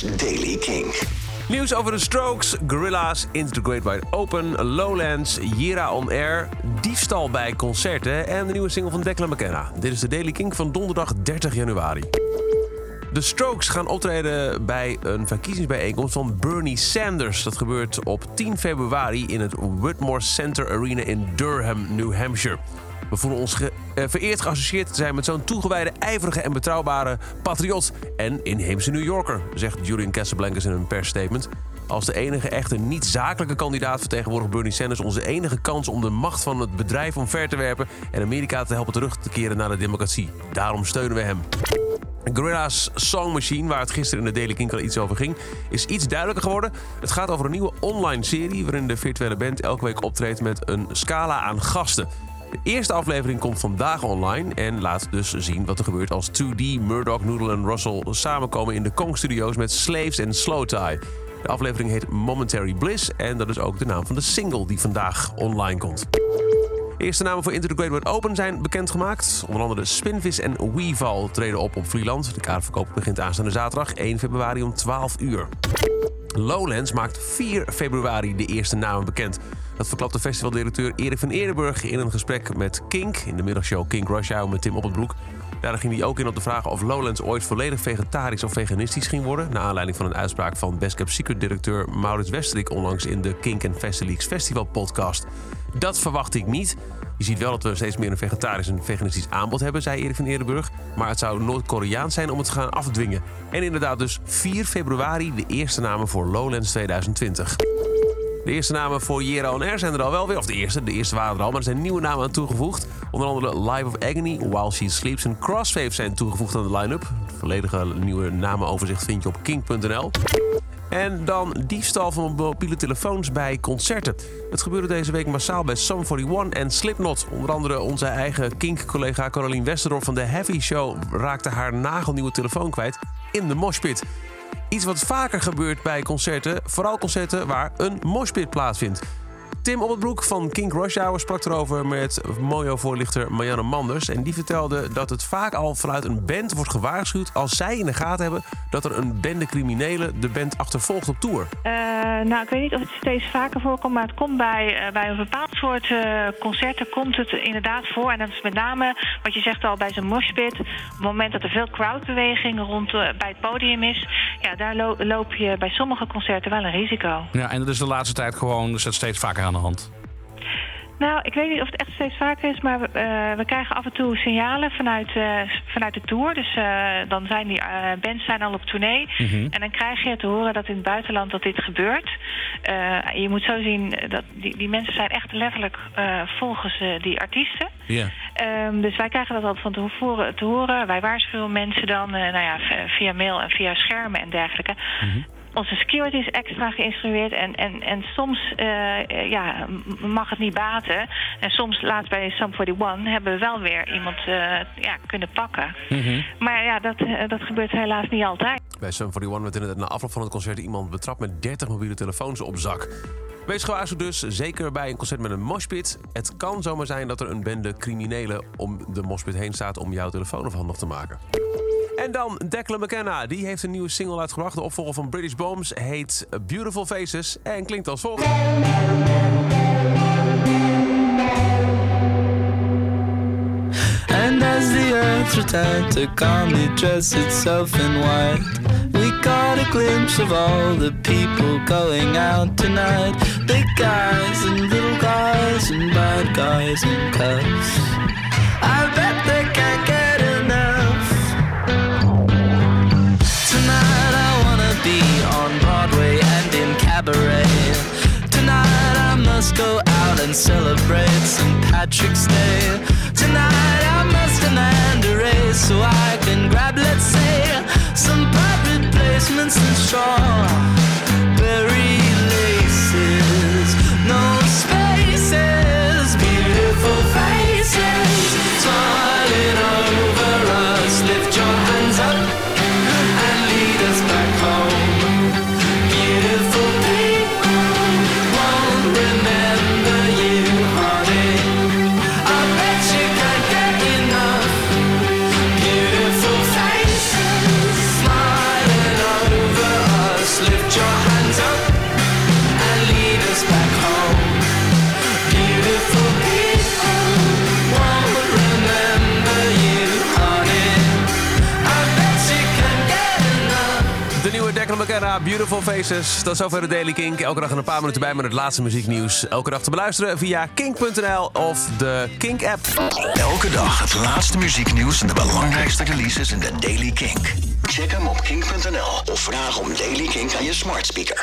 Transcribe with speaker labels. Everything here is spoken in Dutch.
Speaker 1: Daily King.
Speaker 2: Nieuws over de Strokes, Gorilla's, Into the Great Wide Open, Lowlands, Jira on Air, diefstal bij concerten en de nieuwe single van Declan McKenna. Dit is de Daily King van donderdag 30 januari. De Strokes gaan optreden bij een verkiezingsbijeenkomst van Bernie Sanders. Dat gebeurt op 10 februari in het Whitmore Center Arena in Durham, New Hampshire. We voelen ons eh, vereerd geassocieerd te zijn met zo'n toegewijde, ijverige en betrouwbare patriot en inheemse New Yorker, zegt Julian Casablancas in een persstatement. Als de enige echte niet-zakelijke kandidaat vertegenwoordigt Bernie Sanders onze enige kans om de macht van het bedrijf omver te werpen en Amerika te helpen terug te keren naar de democratie. Daarom steunen we hem. Gorilla's Song Machine, waar het gisteren in de Daily King al iets over ging, is iets duidelijker geworden. Het gaat over een nieuwe online serie waarin de virtuele band elke week optreedt met een scala aan gasten. De eerste aflevering komt vandaag online en laat dus zien wat er gebeurt als 2D, Murdoch, Noodle en Russell samenkomen in de Kong Studios met Slaves en Slow Tie. De aflevering heet Momentary Bliss en dat is ook de naam van de single die vandaag online komt. De eerste namen voor Into the Great Wide Open zijn bekendgemaakt. Onder andere Spinvis en Weeval treden op op Vlieland. De kaartverkoop begint aanstaande zaterdag 1 februari om 12 uur. Lowlands maakt 4 februari de eerste namen bekend. Dat verklapt de festivaldirecteur Erik van Eerdenburg in een gesprek met Kink in de middagshow Kink Rush Hour met Tim Oppenbroek. Daar ging hij ook in op de vraag of Lowlands ooit volledig vegetarisch of veganistisch ging worden. Naar aanleiding van een uitspraak van Best Kept Secret directeur Maurits Westerik onlangs in de Kink en Festileaks Festival podcast. Dat verwacht ik niet. Je ziet wel dat we steeds meer een vegetarisch en veganistisch aanbod hebben, zei Erik van Eerdenburg. Maar het zou Noord-Koreaans zijn om het te gaan afdwingen. En inderdaad dus 4 februari de eerste namen voor Lowlands 2020. De eerste namen voor Jera On Air zijn er al wel weer. Of de eerste, de eerste waren er al, maar er zijn nieuwe namen aan toegevoegd. Onder andere Live of Agony, While She Sleeps en Crossface zijn toegevoegd aan de line-up. Het volledige nieuwe namenoverzicht vind je op king.nl. En dan diefstal van mobiele telefoons bij concerten. Het gebeurde deze week massaal bij Sum 41 en Slipknot. Onder andere onze eigen Kink-collega Caroline Westerdorf van de Heavy Show... raakte haar nagelnieuwe telefoon kwijt in de moshpit. Iets wat vaker gebeurt bij concerten, vooral concerten waar een moshpit plaatsvindt. Tim Oppenbroek van King Rush Hour sprak erover met Mojo-voorlichter Marianne Manders. En die vertelde dat het vaak al vanuit een band wordt gewaarschuwd... als zij in de gaten hebben dat er een bende criminelen de band achtervolgt op tour.
Speaker 3: Eh, nou, ik weet niet of het steeds vaker voorkomt, maar het komt bij, eh, bij een bepaald soort eh, concerten komt het inderdaad voor. En dat is met name, wat je zegt al, bij zo'n moshpit. Op het moment dat er veel crowdbeweging rond bij het podium is, ja, daar lo- loop je bij sommige concerten wel een risico.
Speaker 4: Ja, en dat is de laatste tijd gewoon dus dat steeds vaker aan de hand.
Speaker 3: Nou, ik weet niet of het echt steeds vaker is, maar we, eh, we krijgen af en toe signalen vanuit, eh, vanuit de tour. Dus eh, dan zijn die bands zijn al op tournee. En dan krijg je te horen dat in het buitenland dat dit gebeurt. Je moet zo zien dat die, die mensen zijn echt letterlijk volgens die artiesten. Ehm, dus wij krijgen dat altijd van tevoren te horen. Wij waarschuwen mensen dan nou ja, via mail en via schermen en dergelijke. Onze security is extra geïnstrueerd en, en, en soms eh, eh, ja, mag het niet baten. En soms, laatst bij Sum 41, hebben we wel weer iemand eh, ja, kunnen pakken. Maar ja, dat, dat gebeurt helaas niet altijd.
Speaker 2: Bij Sum 41 werd inderdaad na afloop van het concert iemand betrapt met 30 mobiele telefoons op zak. Wees gewaarschuwd dus, zeker bij een concert met een moshpit. Het kan zomaar zijn dat er een bende criminelen om de moshpit heen staat om jouw telefoon afhandig te maken. En dan Declan McKenna. Die heeft een nieuwe single uitgebracht. De opvolger van British Bombs heet Beautiful Faces en klinkt als volgt.
Speaker 5: And as the earth returned to calmly dress itself in white, we got a glimpse of all the people going out tonight. Big guys and little guys and bad guys and cuffs. Must go out and celebrate St. Patrick's Day. Tonight I must demand a raise so I can grab, let's say, some private placements and strawberry
Speaker 2: McKenna, Beautiful Faces. Dat is over de Daily Kink. Elke dag een paar minuten bij met het laatste muzieknieuws. Elke dag te beluisteren via kink.nl of de Kink-app.
Speaker 1: Elke dag het laatste muzieknieuws en de belangrijkste releases in de Daily Kink. Check hem op kink.nl of vraag om Daily Kink aan je smart speaker.